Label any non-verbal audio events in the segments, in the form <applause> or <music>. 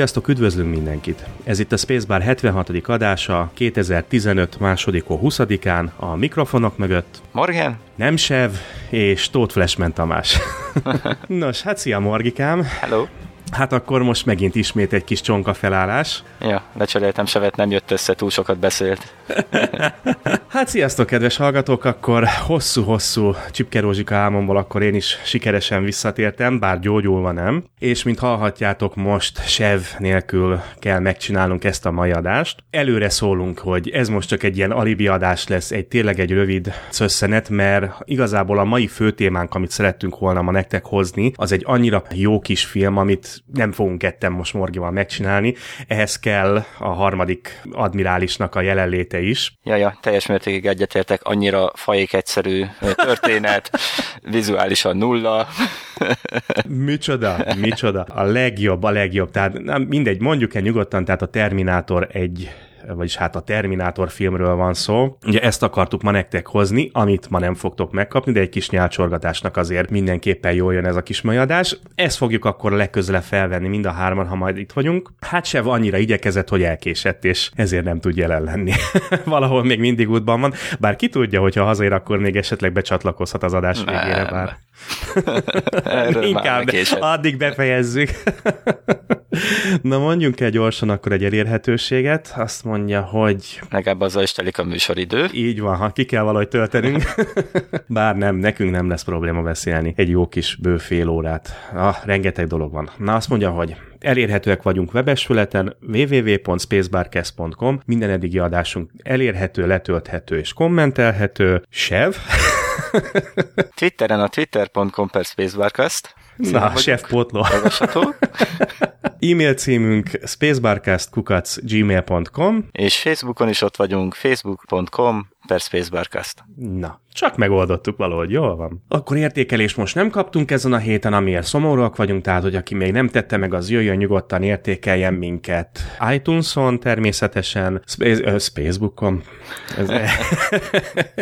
Sziasztok, üdvözlünk mindenkit! Ez itt a Spacebar 76. adása, 2015. másodikó 20-án, a mikrofonok mögött. Morgan? Nem Sev, és Tóth Flashman Tamás. <laughs> Nos, hát szia Morgikám! Hello! Hát akkor most megint ismét egy kis csonka felállás. Ja, lecseréltem Sevet, nem jött össze, túl sokat beszélt. <laughs> hát sziasztok, kedves hallgatók, akkor hosszú-hosszú csipkerózsika álmomból akkor én is sikeresen visszatértem, bár gyógyulva nem. És mint hallhatjátok, most Sev nélkül kell megcsinálnunk ezt a mai adást. Előre szólunk, hogy ez most csak egy ilyen alibi adás lesz, egy tényleg egy rövid szösszenet, mert igazából a mai fő témánk, amit szerettünk volna ma nektek hozni, az egy annyira jó kis film, amit nem fogunk ketten most Morgival megcsinálni, ehhez kell a harmadik admirálisnak a jelenléte is. Ja, ja, teljes mértékig egyetértek, annyira fajék egyszerű történet, <laughs> vizuálisan nulla. micsoda, micsoda. A legjobb, a legjobb. Tehát nem, mindegy, mondjuk el nyugodtan, tehát a Terminátor egy vagyis hát a Terminátor filmről van szó. Ugye ezt akartuk ma nektek hozni, amit ma nem fogtok megkapni, de egy kis nyálcsorgatásnak azért mindenképpen jól jön ez a kis majadás. Ezt fogjuk akkor legközelebb felvenni mind a hárman, ha majd itt vagyunk. Hát se annyira igyekezett, hogy elkésett, és ezért nem tud jelen lenni. <laughs> Valahol még mindig útban van, bár ki tudja, hogyha hazaér, akkor még esetleg becsatlakozhat az adás végére, bár. <laughs> Inkább addig befejezzük. <laughs> Na mondjunk el gyorsan akkor egy elérhetőséget. Azt mondja, hogy... Legalább azzal is telik a műsoridő. Így van, ha ki kell valahogy töltenünk. <laughs> Bár nem, nekünk nem lesz probléma beszélni egy jó kis bő fél órát. Ah, rengeteg dolog van. Na azt mondja, hogy Elérhetőek vagyunk webesületen www.spacebarcast.com, minden eddigi adásunk elérhető, letölthető és kommentelhető. Sev? <laughs> Twitteren a twitter.com per spacebarcast. Na, Chef Potló. <laughs> E-mail címünk spacebarcast.gmail.com És Facebookon is ott vagyunk, facebook.com per Spacebarcast. Na, csak megoldottuk valahogy, jól van. Akkor értékelést most nem kaptunk ezen a héten, amiért szomorúak vagyunk, tehát hogy aki még nem tette meg, az jöjjön nyugodtan értékeljen minket. iTunes-on természetesen, Space, Spacebookon. Ez <laughs> <laughs> még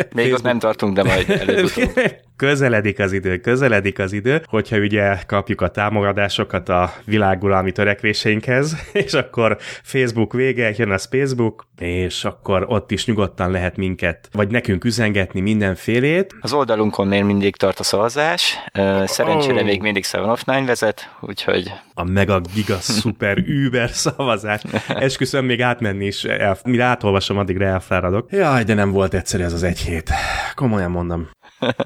Facebook. ott nem tartunk, de majd előbb <laughs> közeledik az idő, közeledik az idő, hogyha ugye kapjuk a támogatásokat a világuralmi törekvéseinkhez, és akkor Facebook vége, jön a Facebook, és akkor ott is nyugodtan lehet minket, vagy nekünk üzengetni mindenfélét. Az oldalunkon még mindig tart a szavazás, szerencsére oh. még mindig Seven of Nine vezet, úgyhogy... A mega giga szuper <laughs> über szavazás. Esküszöm még átmenni is, el, mire átolvasom, addigra elfáradok. Jaj, de nem volt egyszerű ez az egy hét. Komolyan mondom.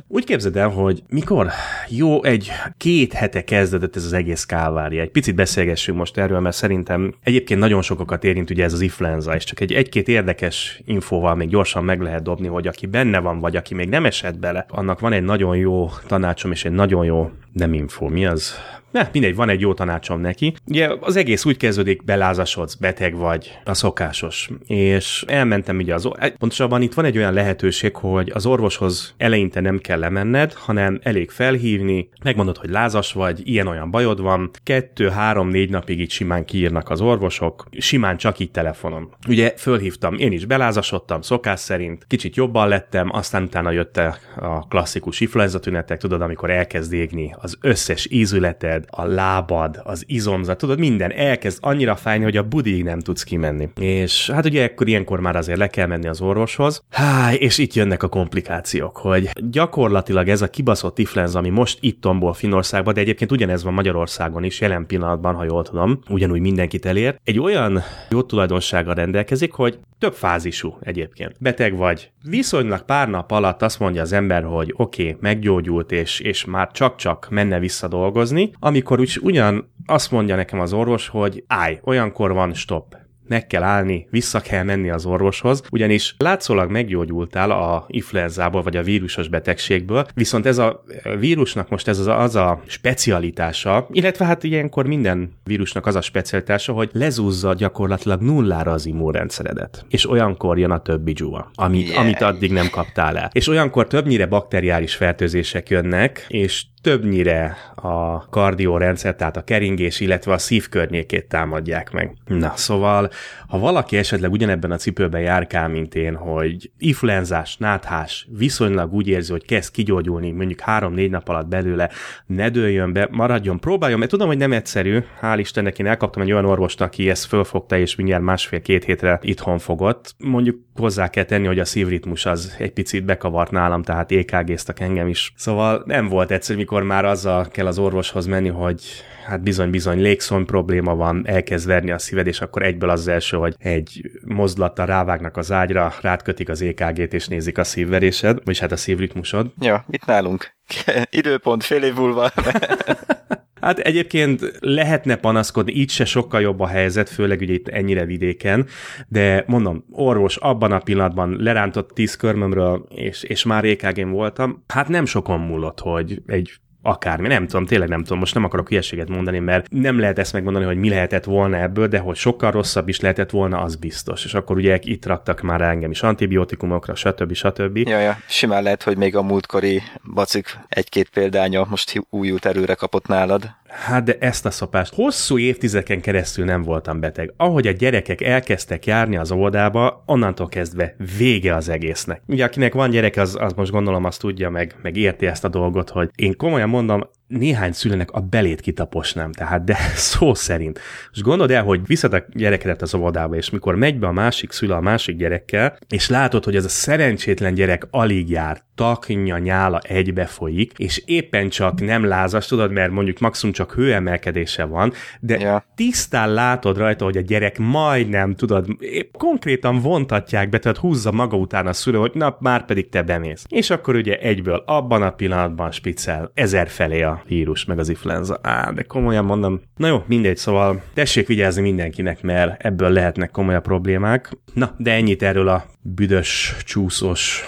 Úgy képzeld el, hogy mikor jó egy két hete kezdődött ez az egész kávária. Egy picit beszélgessünk most erről, mert szerintem egyébként nagyon sokakat érint ugye ez az influenza, és csak egy egy-két érdekes infóval még gyorsan meg lehet dobni, hogy aki benne van, vagy aki még nem esett bele, annak van egy nagyon jó tanácsom, és egy nagyon jó nem info, mi az? Ne, mindegy, van egy jó tanácsom neki. Ugye az egész úgy kezdődik, belázasodsz, beteg vagy, a szokásos. És elmentem ugye az, pontosabban itt van egy olyan lehetőség, hogy az orvoshoz eleinte nem kell lemenned, hanem elég felhívni, megmondod, hogy lázas vagy, ilyen-olyan bajod van, kettő, három, négy napig így simán kiírnak az orvosok, simán csak így telefonon. Ugye fölhívtam, én is belázasodtam, szokás szerint, kicsit jobban lettem, aztán utána jött a klasszikus influenza tünetek, tudod, amikor elkezd égni az összes ízületed, a lábad, az izomzat, tudod, minden elkezd annyira fájni, hogy a budig nem tudsz kimenni. És hát ugye ekkor ilyenkor már azért le kell menni az orvoshoz. Há, és itt jönnek a komplikációk, hogy gyakorlatilag ez a kibaszott influenza, ami most itt tombol Finországban, de egyébként ugyanez van Magyarországon is jelen pillanatban, ha jól tudom, ugyanúgy mindenkit elér, egy olyan jó tulajdonsággal rendelkezik, hogy több fázisú egyébként. Beteg vagy, viszonylag pár nap alatt azt mondja az ember, hogy oké, okay, meggyógyult, és, és már csak-csak menne vissza dolgozni, amikor úgy ugyan azt mondja nekem az orvos, hogy állj, olyankor van stop, meg kell állni, vissza kell menni az orvoshoz, ugyanis látszólag meggyógyultál a influenzából vagy a vírusos betegségből, viszont ez a vírusnak most ez az a, az a specialitása, illetve hát ilyenkor minden vírusnak az a specialitása, hogy lezúzza gyakorlatilag nullára az immunrendszeredet. És olyankor jön a többi dzsúva, amit, yeah. amit addig nem kaptál el. És olyankor többnyire bakteriális fertőzések jönnek, és többnyire a kardiórendszer, tehát a keringés, illetve a szív környékét támadják meg. Na, szóval, ha valaki esetleg ugyanebben a cipőben járkál, mint én, hogy influenzás, náthás, viszonylag úgy érzi, hogy kezd kigyógyulni, mondjuk három-négy nap alatt belőle, ne dőljön be, maradjon, próbáljon, mert tudom, hogy nem egyszerű, hál' Istennek én elkaptam egy olyan orvost, aki ezt fölfogta, és mindjárt másfél-két hétre itthon fogott. Mondjuk hozzá kell tenni, hogy a szívritmus az egy picit bekavart nálam, tehát EKG-ztak engem is. Szóval nem volt egyszerű, mikor már azzal kell az orvoshoz menni, hogy hát bizony-bizony légszony probléma van, elkezd verni a szíved, és akkor egyből az első, hogy egy mozdulattal rávágnak az ágyra, rátkötik az EKG-t, és nézik a szívverésed, vagyis hát a szívritmusod. Ja, itt nálunk. <laughs> Időpont fél év múlva. <laughs> Hát egyébként lehetne panaszkodni, így se sokkal jobb a helyzet, főleg ugye itt ennyire vidéken, de mondom, orvos abban a pillanatban lerántott tíz körmömről, és, és már ekg voltam, hát nem sokon múlott, hogy egy akármi, nem tudom, tényleg nem tudom, most nem akarok hülyeséget mondani, mert nem lehet ezt megmondani, hogy mi lehetett volna ebből, de hogy sokkal rosszabb is lehetett volna, az biztos. És akkor ugye itt raktak már engem is antibiotikumokra, stb. stb. Ja, ja, simán lehet, hogy még a múltkori bacik egy-két példánya most új erőre kapott nálad. Hát de ezt a szopást hosszú évtizedeken keresztül nem voltam beteg. Ahogy a gyerekek elkezdtek járni az óvodába, onnantól kezdve vége az egésznek. Ugye akinek van gyerek, az, az most gondolom azt tudja, meg, meg érti ezt a dolgot, hogy én komolyan mondom, néhány szülőnek a belét kitaposnám, tehát de <laughs> szó szerint. És gondold el, hogy a gyerekedet az óvodába, és mikor megy be a másik szülő a másik gyerekkel, és látod, hogy ez a szerencsétlen gyerek alig jár, taknya, nyála egybe folyik, és éppen csak nem lázas, tudod, mert mondjuk maximum csak hőemelkedése van, de ja. tisztán látod rajta, hogy a gyerek majdnem, tudod, épp konkrétan vontatják be, tehát húzza maga után a szülő, hogy na, már pedig te bemész. És akkor ugye egyből abban a pillanatban spicel ezer felé a vírus, meg az influenza. Á, de komolyan mondom. Na jó, mindegy, szóval tessék vigyázni mindenkinek, mert ebből lehetnek komoly problémák. Na, de ennyit erről a büdös, csúszós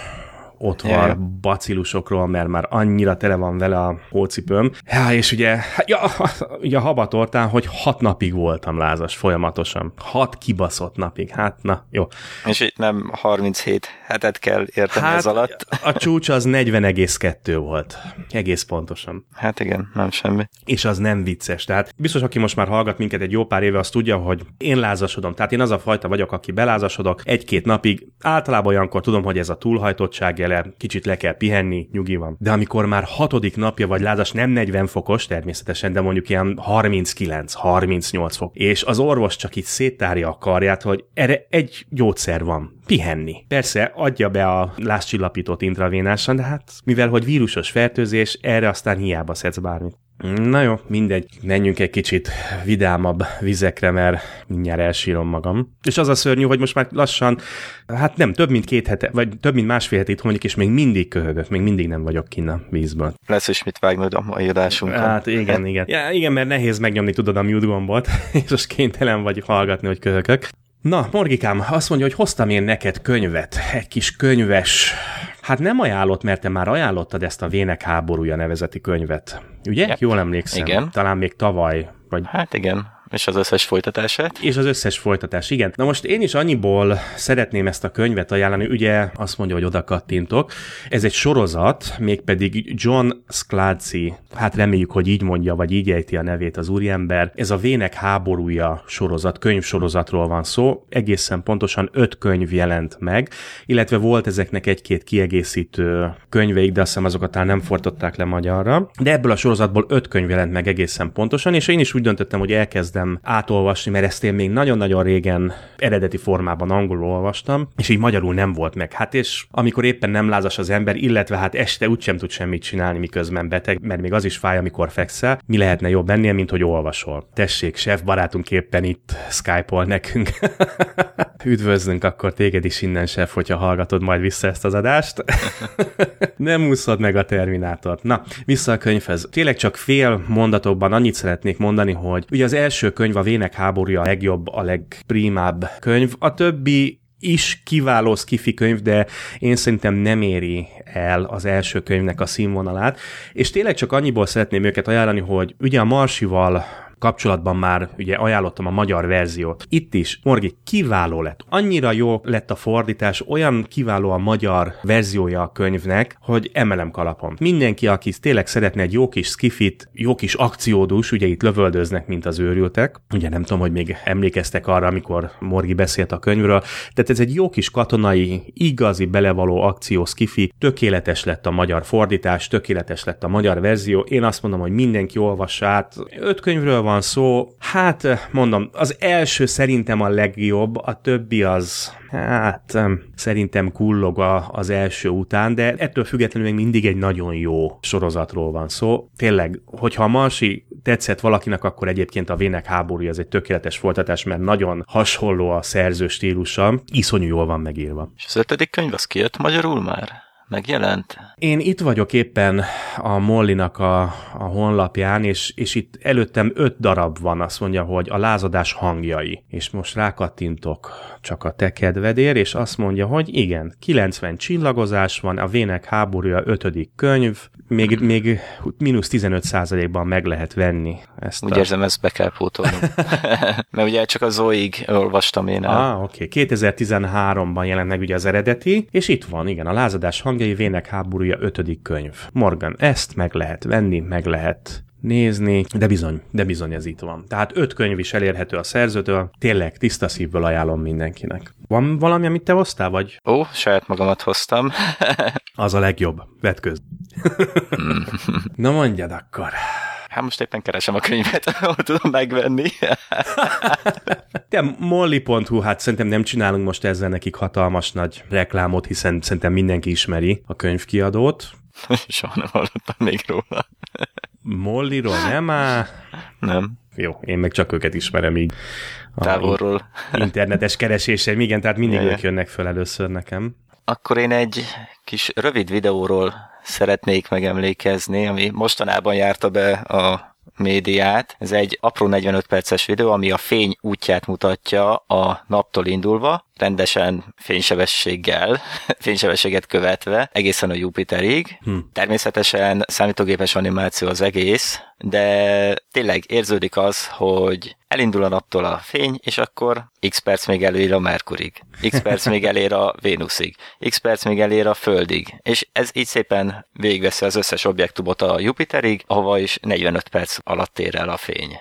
otthon yeah. bacilusokról, mert már annyira tele van vele a hócipőm. Ja, és ugye, ja, <laughs> ugye a habatortán, hogy hat napig voltam lázas folyamatosan. Hat kibaszott napig. Hát, na, jó. És itt nem 37 hetet kell érteni hát, ez alatt. a csúcs az 40,2 volt. Egész pontosan. Hát igen, nem semmi. És az nem vicces. Tehát biztos, aki most már hallgat minket egy jó pár éve, azt tudja, hogy én lázasodom. Tehát én az a fajta vagyok, aki belázasodok egy-két napig. Általában olyankor tudom, hogy ez a túlhajtottság reggele, kicsit le kell pihenni, nyugi van. De amikor már hatodik napja vagy lázas, nem 40 fokos természetesen, de mondjuk ilyen 39-38 fok, és az orvos csak itt széttárja a karját, hogy erre egy gyógyszer van, pihenni. Persze adja be a lázcsillapítót intravénásan, de hát mivel hogy vírusos fertőzés, erre aztán hiába szedsz bármit. Na jó, mindegy, menjünk egy kicsit vidámabb vizekre, mert mindjárt elsírom magam. És az a szörnyű, hogy most már lassan, hát nem, több mint két hete, vagy több mint másfél hetét mondjuk, és még mindig köhögök, még mindig nem vagyok kinn a vízből. Lesz is mit vágnod a mai adásunkon. Hát igen, igen. Ja, igen, mert nehéz megnyomni, tudod, a mute gombot, <laughs> és most kénytelen vagy hallgatni, hogy köhögök. Na, Morgikám, azt mondja, hogy hoztam én neked könyvet, egy kis könyves Hát nem ajánlott, mert te már ajánlottad ezt a Vének háborúja nevezeti könyvet. Ugye? Yep. Jól emlékszem. Igen. Talán még tavaly. Vagy... Hát igen. És az összes folytatását. És az összes folytatás, igen. Na most én is annyiból szeretném ezt a könyvet ajánlani, ugye azt mondja, hogy oda kattintok. Ez egy sorozat, mégpedig John Scalzi, hát reméljük, hogy így mondja, vagy így ejti a nevét az úriember. Ez a Vének háborúja sorozat, könyvsorozatról van szó. Egészen pontosan öt könyv jelent meg, illetve volt ezeknek egy-két kiegészítő könyveik, de azt hiszem azokat talán nem fordították le magyarra. De ebből a sorozatból öt könyv jelent meg egészen pontosan, és én is úgy döntöttem, hogy elkezd elkezdem átolvasni, mert ezt én még nagyon-nagyon régen eredeti formában angolul olvastam, és így magyarul nem volt meg. Hát és amikor éppen nem lázas az ember, illetve hát este úgysem tud semmit csinálni, miközben beteg, mert még az is fáj, amikor fekszel, mi lehetne jobb ennél, mint hogy olvasol. Tessék, chef barátunk éppen itt Skype-ol nekünk. <laughs> Üdvözlünk akkor téged is innen, chef, hogyha hallgatod majd vissza ezt az adást. <laughs> nem úszod meg a Terminátort. Na, vissza a könyvhez. Tényleg csak fél mondatokban annyit szeretnék mondani, hogy ugye az első első könyv, a Vének háborúja a legjobb, a legprimább könyv. A többi is kiváló skifi könyv, de én szerintem nem éri el az első könyvnek a színvonalát. És tényleg csak annyiból szeretném őket ajánlani, hogy ugye a Marsival kapcsolatban már ugye ajánlottam a magyar verziót. Itt is, Morgi, kiváló lett. Annyira jó lett a fordítás, olyan kiváló a magyar verziója a könyvnek, hogy emelem kalapom. Mindenki, aki tényleg szeretne egy jó kis skifit, jó kis akciódus, ugye itt lövöldöznek, mint az őrültek. Ugye nem tudom, hogy még emlékeztek arra, amikor Morgi beszélt a könyvről. Tehát ez egy jó kis katonai, igazi belevaló akció skifi, tökéletes lett a magyar fordítás, tökéletes lett a magyar verzió. Én azt mondom, hogy mindenki olvassa át. Öt könyvről van szó. Hát, mondom, az első szerintem a legjobb, a többi az Hát szerintem kullog az első után, de ettől függetlenül még mindig egy nagyon jó sorozatról van szó. Tényleg, hogyha a Marsi tetszett valakinek, akkor egyébként a Vének háborúja az egy tökéletes folytatás, mert nagyon hasonló a szerző stílusa, iszonyú jól van megírva. És az ötödik könyv az kijött magyarul már? Megjelent? Én itt vagyok éppen a Mollinak a, a honlapján, és, és itt előttem öt darab van, azt mondja, hogy a lázadás hangjai. És most rákattintok csak a te kedvedér, és azt mondja, hogy igen, 90 csillagozás van, a Vének háborúja ötödik könyv, még, még mínusz 15% ban meg lehet venni. Ezt Úgy a... érzem, ezt be kell pótolnom. <laughs> Mert ugye csak a Zoig olvastam én el. Ah, oké. Okay. 2013-ban jelent meg ugye az eredeti, és itt van, igen, a lázadás hangjai Vének háborúja ötödik könyv. Morgan, ezt meg lehet venni, meg lehet nézni, de bizony, de bizony ez itt van. Tehát öt könyv is elérhető a szerzőtől, tényleg tiszta szívből ajánlom mindenkinek. Van valami, amit te hoztál, vagy? Ó, saját magamat hoztam. <laughs> az a legjobb. Vetköz. <laughs> Na mondjad akkor. Hát most éppen keresem a könyvet, <laughs> ahol tudom megvenni. De molly.hu, hát szerintem nem csinálunk most ezzel nekik hatalmas nagy reklámot, hiszen szerintem mindenki ismeri a könyvkiadót. Soha nem hallottam még róla. Mollyról nem áll? Nem. Jó, én meg csak őket ismerem így. Távolról. Internetes kereséseim, igen, tehát mindig Jaj. ők jönnek föl először nekem. Akkor én egy kis rövid videóról szeretnék megemlékezni, ami mostanában járta be a médiát. Ez egy apró 45 perces videó, ami a fény útját mutatja a naptól indulva, rendesen fénysebességgel, <laughs> fénysebességet követve, egészen a Jupiterig. Hm. Természetesen számítógépes animáció az egész, de tényleg érződik az, hogy elindul a naptól a fény, és akkor x perc még előír a Merkurig, x perc még elér a Vénuszig, x perc még elér a Földig, és ez így szépen végigveszi az összes objektumot a Jupiterig, ahova is 45 perc alatt ér el a fény.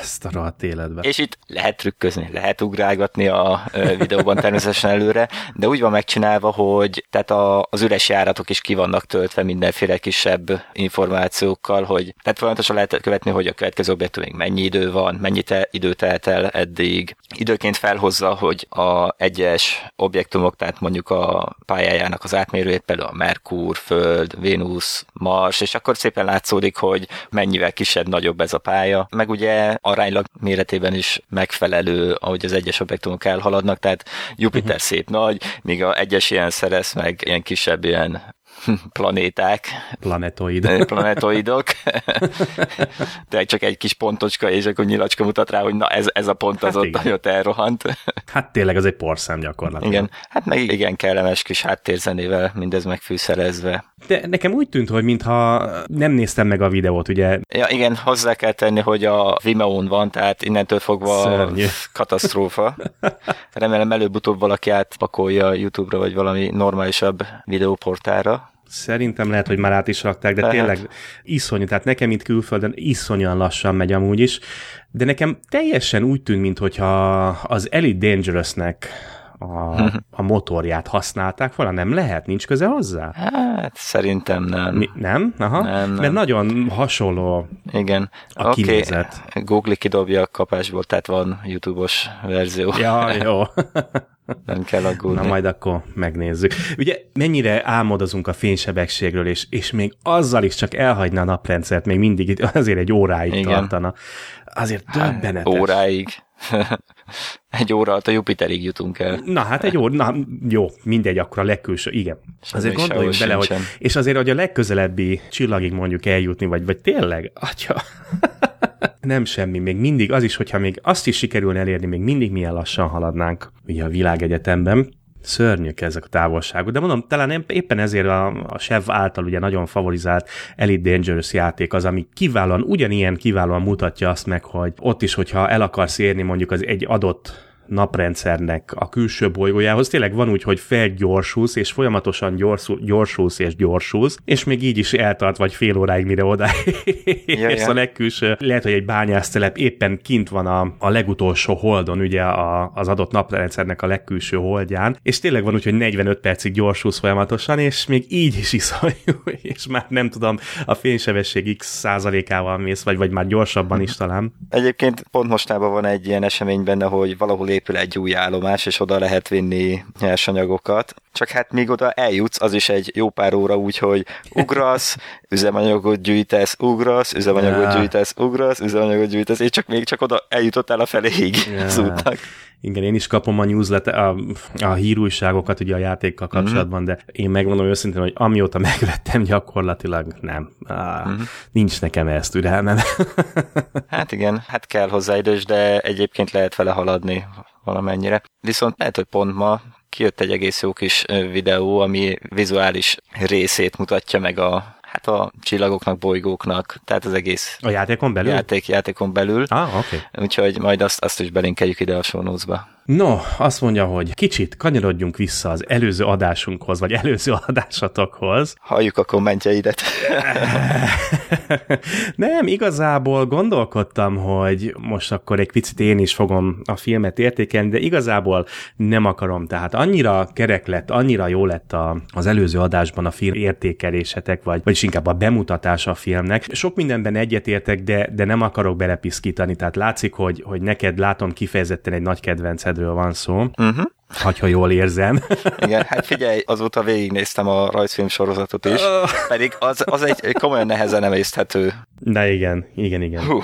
Azt a rohadt életben. És itt lehet trükközni, lehet ugrálgatni a videóban természetesen előre, de úgy van megcsinálva, hogy tehát a, az üres járatok is ki vannak töltve mindenféle kisebb információkkal, hogy tehát folyamatosan lehet követni, hogy a következő objektumig mennyi idő van, mennyi te, idő telt el eddig. Időként felhozza, hogy a egyes objektumok, tehát mondjuk a pályájának az átmérőjét, például a Merkur, Föld, Vénusz, Mars, és akkor szépen látszódik, hogy mennyivel kisebb, nagyobb ez a pálya. Meg ugye aránylag méretében is megfelelő, ahogy az egyes objektumok elhaladnak, tehát Jupiter uh-huh. szép nagy, míg a egyes ilyen szerez meg ilyen kisebb ilyen <laughs> planéták. Planetoid. <laughs> Planetoidok. <laughs> De csak egy kis pontocska, és akkor nyilacska mutat rá, hogy na ez, ez a pont az hát ott, hogy ott elrohant. Hát tényleg az egy porszám gyakorlatilag. Igen, hát meg igen kellemes kis háttérzenével mindez megfűszerezve. De nekem úgy tűnt, hogy mintha nem néztem meg a videót, ugye? Ja, igen, hozzá kell tenni, hogy a Vimeo-n van, tehát innentől fogva Szörnyű. katasztrófa. Remélem előbb-utóbb valaki átpakolja YouTube-ra, vagy valami normálisabb videóportára. Szerintem lehet, hogy már át is rakták, de lehet. tényleg iszonyú, tehát nekem itt külföldön iszonyúan lassan megy amúgy is, de nekem teljesen úgy tűnt, mintha az Elite Dangerousnek a, <laughs> a motorját használták volna, nem lehet? Nincs köze hozzá? Hát szerintem nem. Mi, nem? Aha. Nem, nem. Mert nagyon hasonló Igen. a okay. kinézet. Google kidobja a kapásból, tehát van YouTube-os verzió. Ja, jó. <laughs> <laughs> Nem kell aggódni. Na majd akkor megnézzük. Ugye mennyire álmodozunk a fénysebességről, és, és még azzal is csak elhagyna a naprendszert, még mindig azért egy óráig Igen. tartana. Azért döbbenetes. Óráig. <laughs> egy óra alatt a Jupiterig jutunk el. Na hát egy óra, na jó, mindegy, akkor a legkülső, igen. Semmi azért gondoljunk bele, hogy, és azért, hogy a legközelebbi csillagig mondjuk eljutni, vagy, vagy tényleg, atya, <laughs> nem semmi, még mindig az is, hogyha még azt is sikerülne elérni, még mindig milyen lassan haladnánk ugye a világegyetemben. Szörnyűek ezek a távolságok, de mondom, talán éppen ezért a, a Sev által ugye nagyon favorizált Elite Dangerous játék az, ami kiválóan, ugyanilyen kiválóan mutatja azt meg, hogy ott is, hogyha el akarsz érni mondjuk az egy adott naprendszernek a külső bolygójához. Tényleg van úgy, hogy felgyorsulsz, és folyamatosan gyorsul, gyorsulsz és gyorsulsz, és még így is eltart vagy fél óráig, mire oda <laughs> ja, és ja. a legkülső, lehet, hogy egy bányásztelep éppen kint van a, a legutolsó holdon, ugye a, az adott naprendszernek a legkülső holdján, és tényleg van úgy, hogy 45 percig gyorsulsz folyamatosan, és még így is iszonyú, <laughs> és már nem tudom, a fénysebesség x százalékával mész, vagy, vagy már gyorsabban is talán. Egyébként pont mostában van egy ilyen esemény benne, hogy valahol épül egy új állomás, és oda lehet vinni nyersanyagokat. Csak hát még oda eljutsz, az is egy jó pár óra úgy, hogy ugrasz, <laughs> üzemanyagot gyűjtesz, ugrasz, üzemanyagot gyűjtesz, ugrasz, üzemanyagot gyűjtesz, és csak még csak oda eljutottál a feléig yeah. az útnak. Igen, én is kapom a newsletter, a, a hírújságokat ugye a játékkal mhm. kapcsolatban, mm-hmm. de én megmondom őszintén, hogy amióta <laughs> megvettem gyakorlatilag nem. Á, mm-hmm. Nincs nekem ezt türelmem. <laughs> hát igen, hát kell hozzá idős, de egyébként lehet vele haladni valamennyire. Viszont lehet, hogy pont ma kijött egy egész jó kis videó, ami vizuális részét mutatja meg a hát a csillagoknak, bolygóknak, tehát az egész a játékon belül? Játék, játékon belül. Ah, oké. Okay. Úgyhogy majd azt, azt is belinkeljük ide a notes-ba. No, azt mondja, hogy kicsit kanyarodjunk vissza az előző adásunkhoz, vagy előző <laughs> adásatokhoz. Halljuk a kommentjeidet. <laughs> Nem, igazából gondolkodtam, hogy most akkor egy picit én is fogom a filmet értékelni, de igazából nem akarom. Tehát annyira kerek lett, annyira jó lett a, az előző adásban a film értékelésetek, vagy, vagyis inkább a bemutatása a filmnek. Sok mindenben egyetértek, de, de nem akarok belepiszkítani. Tehát látszik, hogy, hogy neked látom kifejezetten egy nagy kedvenced Szó. Uh-huh. Ha jól érzem. Igen, hát figyelj, azóta végignéztem a rajzfilm sorozatot is, pedig az, az egy komolyan nehezen emészthető. De igen, igen, igen. Hú.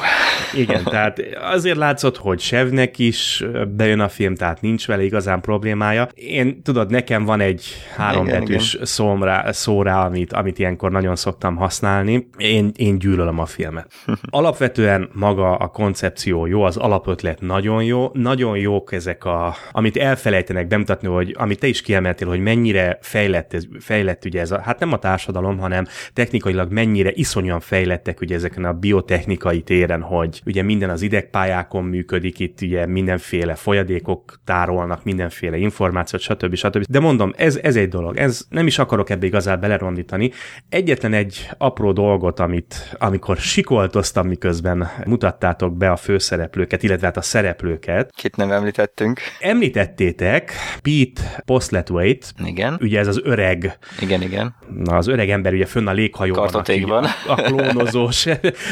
Igen, tehát azért látszott, hogy Sevnek is bejön a film, tehát nincs vele igazán problémája. Én, tudod, nekem van egy hárombetűs szó rá, szó rá amit, amit ilyenkor nagyon szoktam használni. Én, én gyűlölöm a filmet. <laughs> Alapvetően maga a koncepció jó, az alapötlet nagyon jó, nagyon jók ezek a, amit elfelejtenek szeretnének bemutatni, hogy amit te is kiemeltél, hogy mennyire fejlett, ez, fejlett ugye ez a, hát nem a társadalom, hanem technikailag mennyire iszonyan fejlettek ugye ezeken a biotechnikai téren, hogy ugye minden az idegpályákon működik, itt ugye mindenféle folyadékok tárolnak, mindenféle információt, stb. stb. De mondom, ez, ez egy dolog, ez nem is akarok ebbe igazán belerondítani. Egyetlen egy apró dolgot, amit amikor sikoltoztam, miközben mutattátok be a főszereplőket, illetve hát a szereplőket. Kit nem említettünk? Említettétek, Pete Postlewaite. Igen. Ugye ez az öreg. Igen, igen. Na, az öreg ember ugye fönn a léghajóban. Kartotékban. A, a klónozós,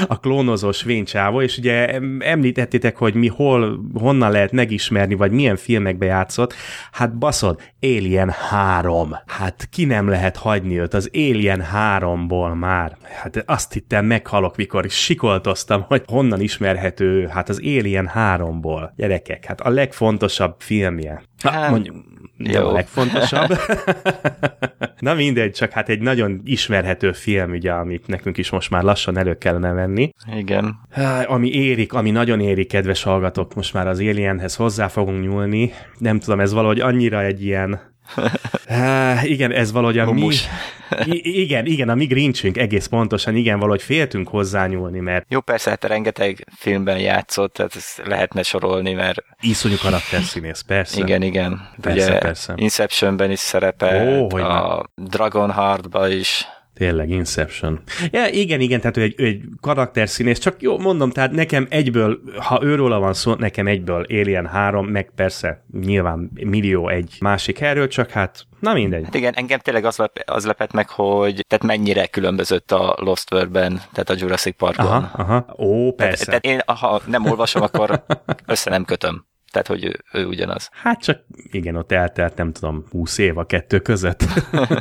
a klónozós vénycsávó, és ugye említettétek, hogy mi hol, honnan lehet megismerni, vagy milyen filmekbe játszott. Hát baszod, Alien 3. Hát ki nem lehet hagyni őt az Alien 3-ból már. Hát azt hittem meghalok, mikor sikoltoztam, hogy honnan ismerhető, hát az Alien 3-ból. Gyerekek, hát a legfontosabb filmje. Hát, mondjuk, de a legfontosabb. <laughs> Na mindegy, csak hát egy nagyon ismerhető film, ugye, amit nekünk is most már lassan elő kellene venni. Igen. Ami érik, ami nagyon érik, kedves hallgatók, most már az Alienhez hozzá fogunk nyúlni. Nem tudom, ez valahogy annyira egy ilyen Há, igen, ez valahogy a mi... I- igen, igen, a mi grincsünk egész pontosan, igen, valahogy féltünk hozzányúlni, mert... Jó, persze, hát rengeteg filmben játszott, tehát ezt lehetne sorolni, mert... Iszonyú karakterszínész, persze. Igen, igen. Persze, Ugye persze. Inceptionben is szerepel, oh, a Dragonheartban is Tényleg, Inception. Ja, igen, igen, tehát ő egy, ő egy karakterszínész, csak jó, mondom, tehát nekem egyből, ha őről van szó, nekem egyből Alien 3, meg persze nyilván millió egy másik erről, csak hát Na mindegy. Hát igen, engem tényleg az, lep, az lepett meg, hogy tehát mennyire különbözött a Lost World-ben, tehát a Jurassic Parkban. Aha, aha. Ó, persze. Tehát, tehát én, ha nem olvasom, akkor össze nem kötöm. Tehát, hogy ő, ő ugyanaz. Hát csak igen, ott eltelt, nem tudom, 20 év a kettő között.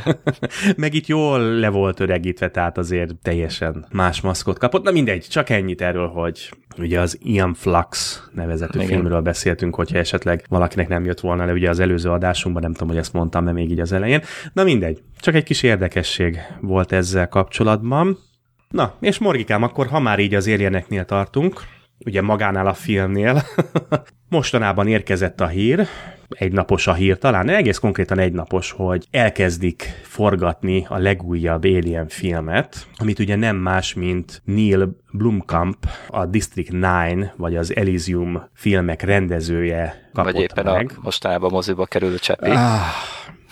<laughs> Meg itt jól le volt öregítve, tehát azért teljesen más maszkot kapott. Na mindegy, csak ennyit erről, hogy ugye az Ian Flux nevezetű igen. filmről beszéltünk, hogyha esetleg valakinek nem jött volna le ugye az előző adásunkban, nem tudom, hogy ezt mondtam nem még így az elején. Na mindegy, csak egy kis érdekesség volt ezzel kapcsolatban. Na, és Morgikám, akkor ha már így az érjeneknél tartunk, ugye magánál a filmnél, <laughs> mostanában érkezett a hír, egy napos a hír, talán egész konkrétan egy napos, hogy elkezdik forgatni a legújabb Alien filmet, amit ugye nem más, mint Neil Blomkamp, a District 9, vagy az Elysium filmek rendezője kapott Vagy éppen meg. a mostanában moziba kerülő csepi. Ah.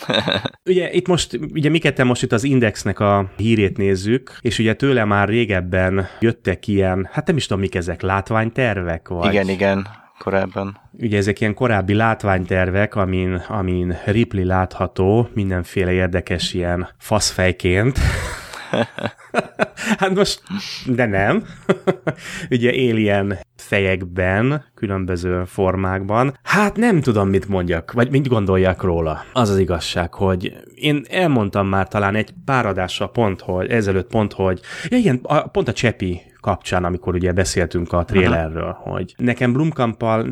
<laughs> ugye itt most, ugye mi ketten most itt az Indexnek a hírét nézzük, és ugye tőle már régebben jöttek ilyen, hát nem is tudom mik ezek, látványtervek? Vagy? Igen, igen, korábban. Ugye ezek ilyen korábbi látványtervek, amin, amin Ripley látható mindenféle érdekes ilyen faszfejként. <laughs> hát most, de nem. <laughs> Ugye alien fejekben, különböző formákban. Hát nem tudom, mit mondjak, vagy mit gondoljak róla. Az az igazság, hogy én elmondtam már talán egy pár adással pont, hogy ezelőtt pont, hogy ja igen, a, pont a Csepi kapcsán, amikor ugye beszéltünk a trailerről, hogy nekem Blumkampal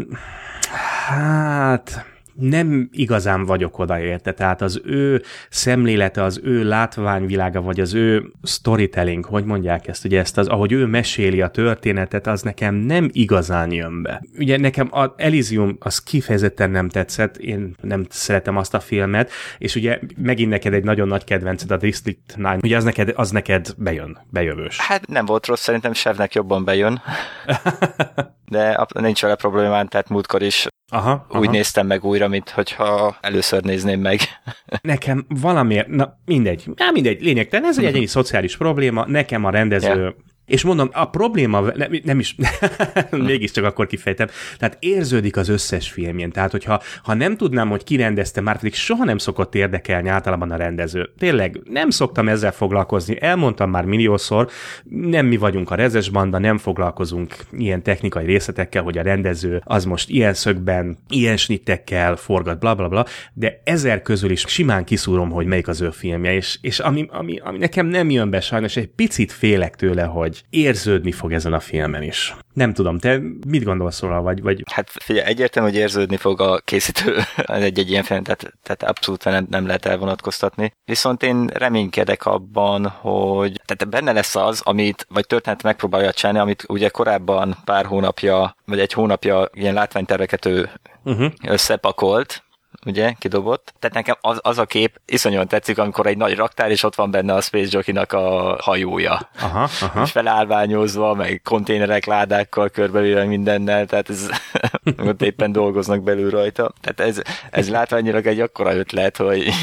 hát nem igazán vagyok oda érte. Tehát az ő szemlélete, az ő látványvilága, vagy az ő storytelling, hogy mondják ezt, ugye ezt az, ahogy ő meséli a történetet, az nekem nem igazán jön be. Ugye nekem a Elysium az kifejezetten nem tetszett, én nem szeretem azt a filmet, és ugye megint neked egy nagyon nagy kedvenced a District 9, ugye az neked, az neked bejön, bejövős. Hát nem volt rossz, szerintem Sevnek jobban bejön. <laughs> De nincs vele problémám, tehát múltkor is aha, úgy aha. néztem meg újra, mint hogyha először nézném meg. <laughs> Nekem valamiért, na mindegy, na mindegy, lényegtelen, ez egy egyéni <laughs> szociális probléma, nekem a rendező Ja. És mondom, a probléma, nem, nem is, <laughs> mégiscsak akkor kifejtem, tehát érződik az összes filmjén. Tehát, hogyha ha nem tudnám, hogy ki rendezte, már pedig soha nem szokott érdekelni általában a rendező. Tényleg, nem szoktam ezzel foglalkozni. Elmondtam már milliószor, nem mi vagyunk a rezes banda, nem foglalkozunk ilyen technikai részletekkel, hogy a rendező az most ilyen szögben, ilyen snittekkel forgat, bla bla bla, de ezer közül is simán kiszúrom, hogy melyik az ő filmje, és, és ami, ami, ami nekem nem jön be sajnos, egy picit félek tőle, hogy érződni fog ezen a filmen is. Nem tudom, te mit gondolsz róla, vagy... vagy... Hát figyelj, egyértelmű, hogy érződni fog a készítő <laughs> egy-egy ilyen film, tehát, tehát abszolút nem, nem lehet elvonatkoztatni. Viszont én reménykedek abban, hogy tehát benne lesz az, amit, vagy történet megpróbálja csinálni, amit ugye korábban pár hónapja, vagy egy hónapja ilyen látványterveket ő uh-huh. összepakolt, ugye, kidobott. Tehát nekem az, az a kép iszonyúan tetszik, amikor egy nagy raktár, és ott van benne a Space Jockey-nak a hajója. Aha, aha. És felállványozva, meg konténerek, ládákkal körbevéve mindennel, tehát ez <laughs> ott éppen dolgoznak belül rajta. Tehát ez, ez látványilag egy akkora ötlet, hogy <laughs>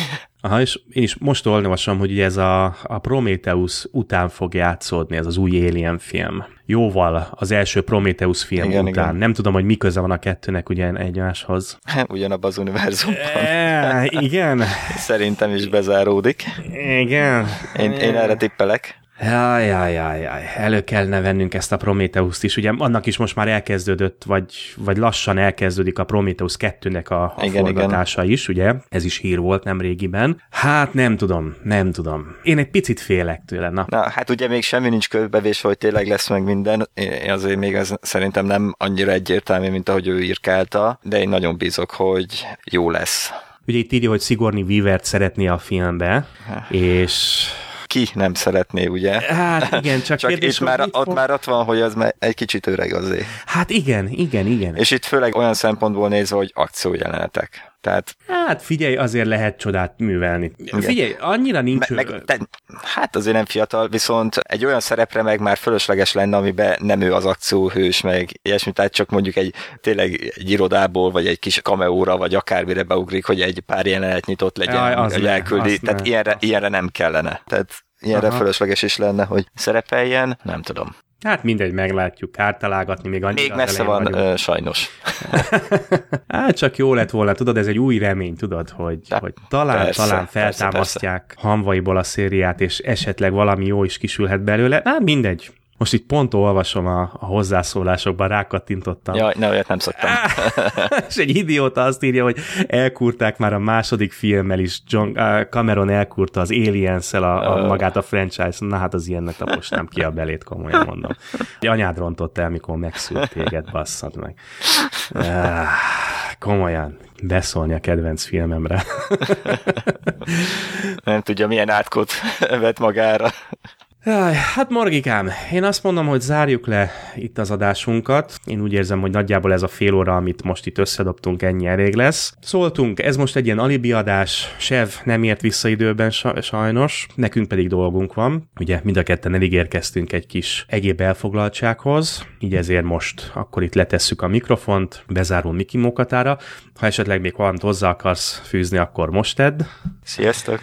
Aha, és én is most olvasom, hogy ugye ez a, a Prometheus után fog játszódni, ez az új Alien film. Jóval az első Prometheus film Igen, után. igen. Nem tudom, hogy mi köze van a kettőnek ugye egymáshoz. ugyanabban az univerzumban E, igen, szerintem is bezáródik. igen. Én, én erre tippelek. Jaj, jaj, jaj, jaj, elő kellene vennünk ezt a Prometheus-t is. Ugye annak is most már elkezdődött, vagy, vagy lassan elkezdődik a Prometheus 2-nek a, a Igen, forgatása is, ugye? Ez is hír volt nem régiben. Hát nem tudom, nem tudom. Én egy picit félek tőle, na. Na, hát ugye még semmi nincs körbevés, hogy tényleg lesz meg minden. Én azért még ez szerintem nem annyira egyértelmű, mint ahogy ő írkálta, de én nagyon bízok, hogy jó lesz. Ugye itt írja, hogy Sigourney Weavert szeretné a filmbe, és Ki nem szeretné, ugye? hát igen, csak, Csak kérdés, itt már, ott fog- már ott van, hogy az már egy kicsit öreg azért. Hát igen, igen, igen. És itt főleg olyan szempontból nézve, hogy akciójelenetek. Tehát Hát figyelj, azért lehet csodát művelni. Figyelj, annyira nincs... me, meg, te, hát azért nem fiatal, viszont egy olyan szerepre meg már fölösleges lenne, amiben nem ő az akcióhős, meg ilyesmi, tehát csak mondjuk egy tényleg egy irodából, vagy egy kis kameóra, vagy akármire beugrik, hogy egy pár jelenet nyitott legyen, Jaj, az hogy elküldi. Tehát ne, ilyenre, ilyenre nem kellene. Tehát ilyenre Aha. fölösleges is lenne, hogy szerepeljen, nem tudom. Hát mindegy, meglátjuk, kártalálgatni még annyira Még messze van, vagyunk. ö, sajnos. <laughs> Hát csak jó lett volna, tudod, ez egy új remény, tudod, hogy, Ja, hogy talán, persze, talán persze, feltámasztják hamvaiból a szériát, és esetleg valami jó is kisülhet belőle. Hát mindegy. Most itt pont olvasom a, a hozzászólásokban, rákattintottam. Jaj, ne, olyat nem szoktam. <laughs> és egy idióta azt írja, hogy elkúrták már a második filmmel is, John, Cameron elkúrta az aliens a, a, magát a franchise na hát az ilyennek taposnám ki a belét, komolyan mondom. Egy anyád rontott el, mikor megszült téged, basszad meg. Komolyan, beszólni a kedvenc filmemre. Nem tudja, milyen átkot vett magára. Jaj, hát Morgikám, én azt mondom, hogy zárjuk le itt az adásunkat. Én úgy érzem, hogy nagyjából ez a fél óra, amit most itt összedobtunk, ennyi elég lesz. Szóltunk, ez most egy ilyen alibi adás, Sev nem ért vissza időben sajnos, nekünk pedig dolgunk van. Ugye mind a ketten eligérkeztünk egy kis egyéb elfoglaltsághoz, így ezért most akkor itt letesszük a mikrofont, bezárul Miki Mokatára. Ha esetleg még valamit hozzá akarsz fűzni, akkor most tedd. Sziasztok!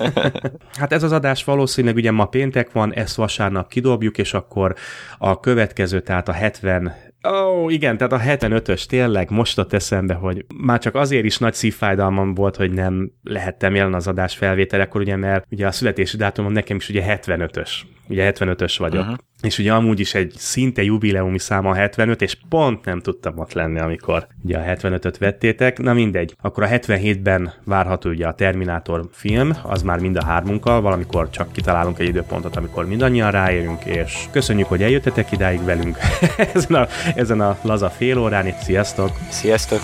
<laughs> hát ez az adás valószínűleg ugye ma péntek van, ezt vasárnap kidobjuk, és akkor a következő, tehát a 70 Ó, oh, igen, tehát a 75-ös tényleg most ott eszembe, hogy már csak azért is nagy szívfájdalmam volt, hogy nem lehettem jelen az adás felvételekor, ugye, mert ugye a születési dátumom nekem is ugye 75-ös ugye 75-ös vagyok. Uh-huh. És ugye amúgy is egy szinte jubileumi száma a 75, és pont nem tudtam ott lenni, amikor ugye a 75-öt vettétek. Na mindegy. Akkor a 77-ben várható ugye a Terminátor film, az már mind a hármunkkal, valamikor csak kitalálunk egy időpontot, amikor mindannyian ráérünk, és köszönjük, hogy eljöttetek idáig velünk <laughs> ezen, a, ezen a laza fél órán itt. Sziasztok! Sziasztok!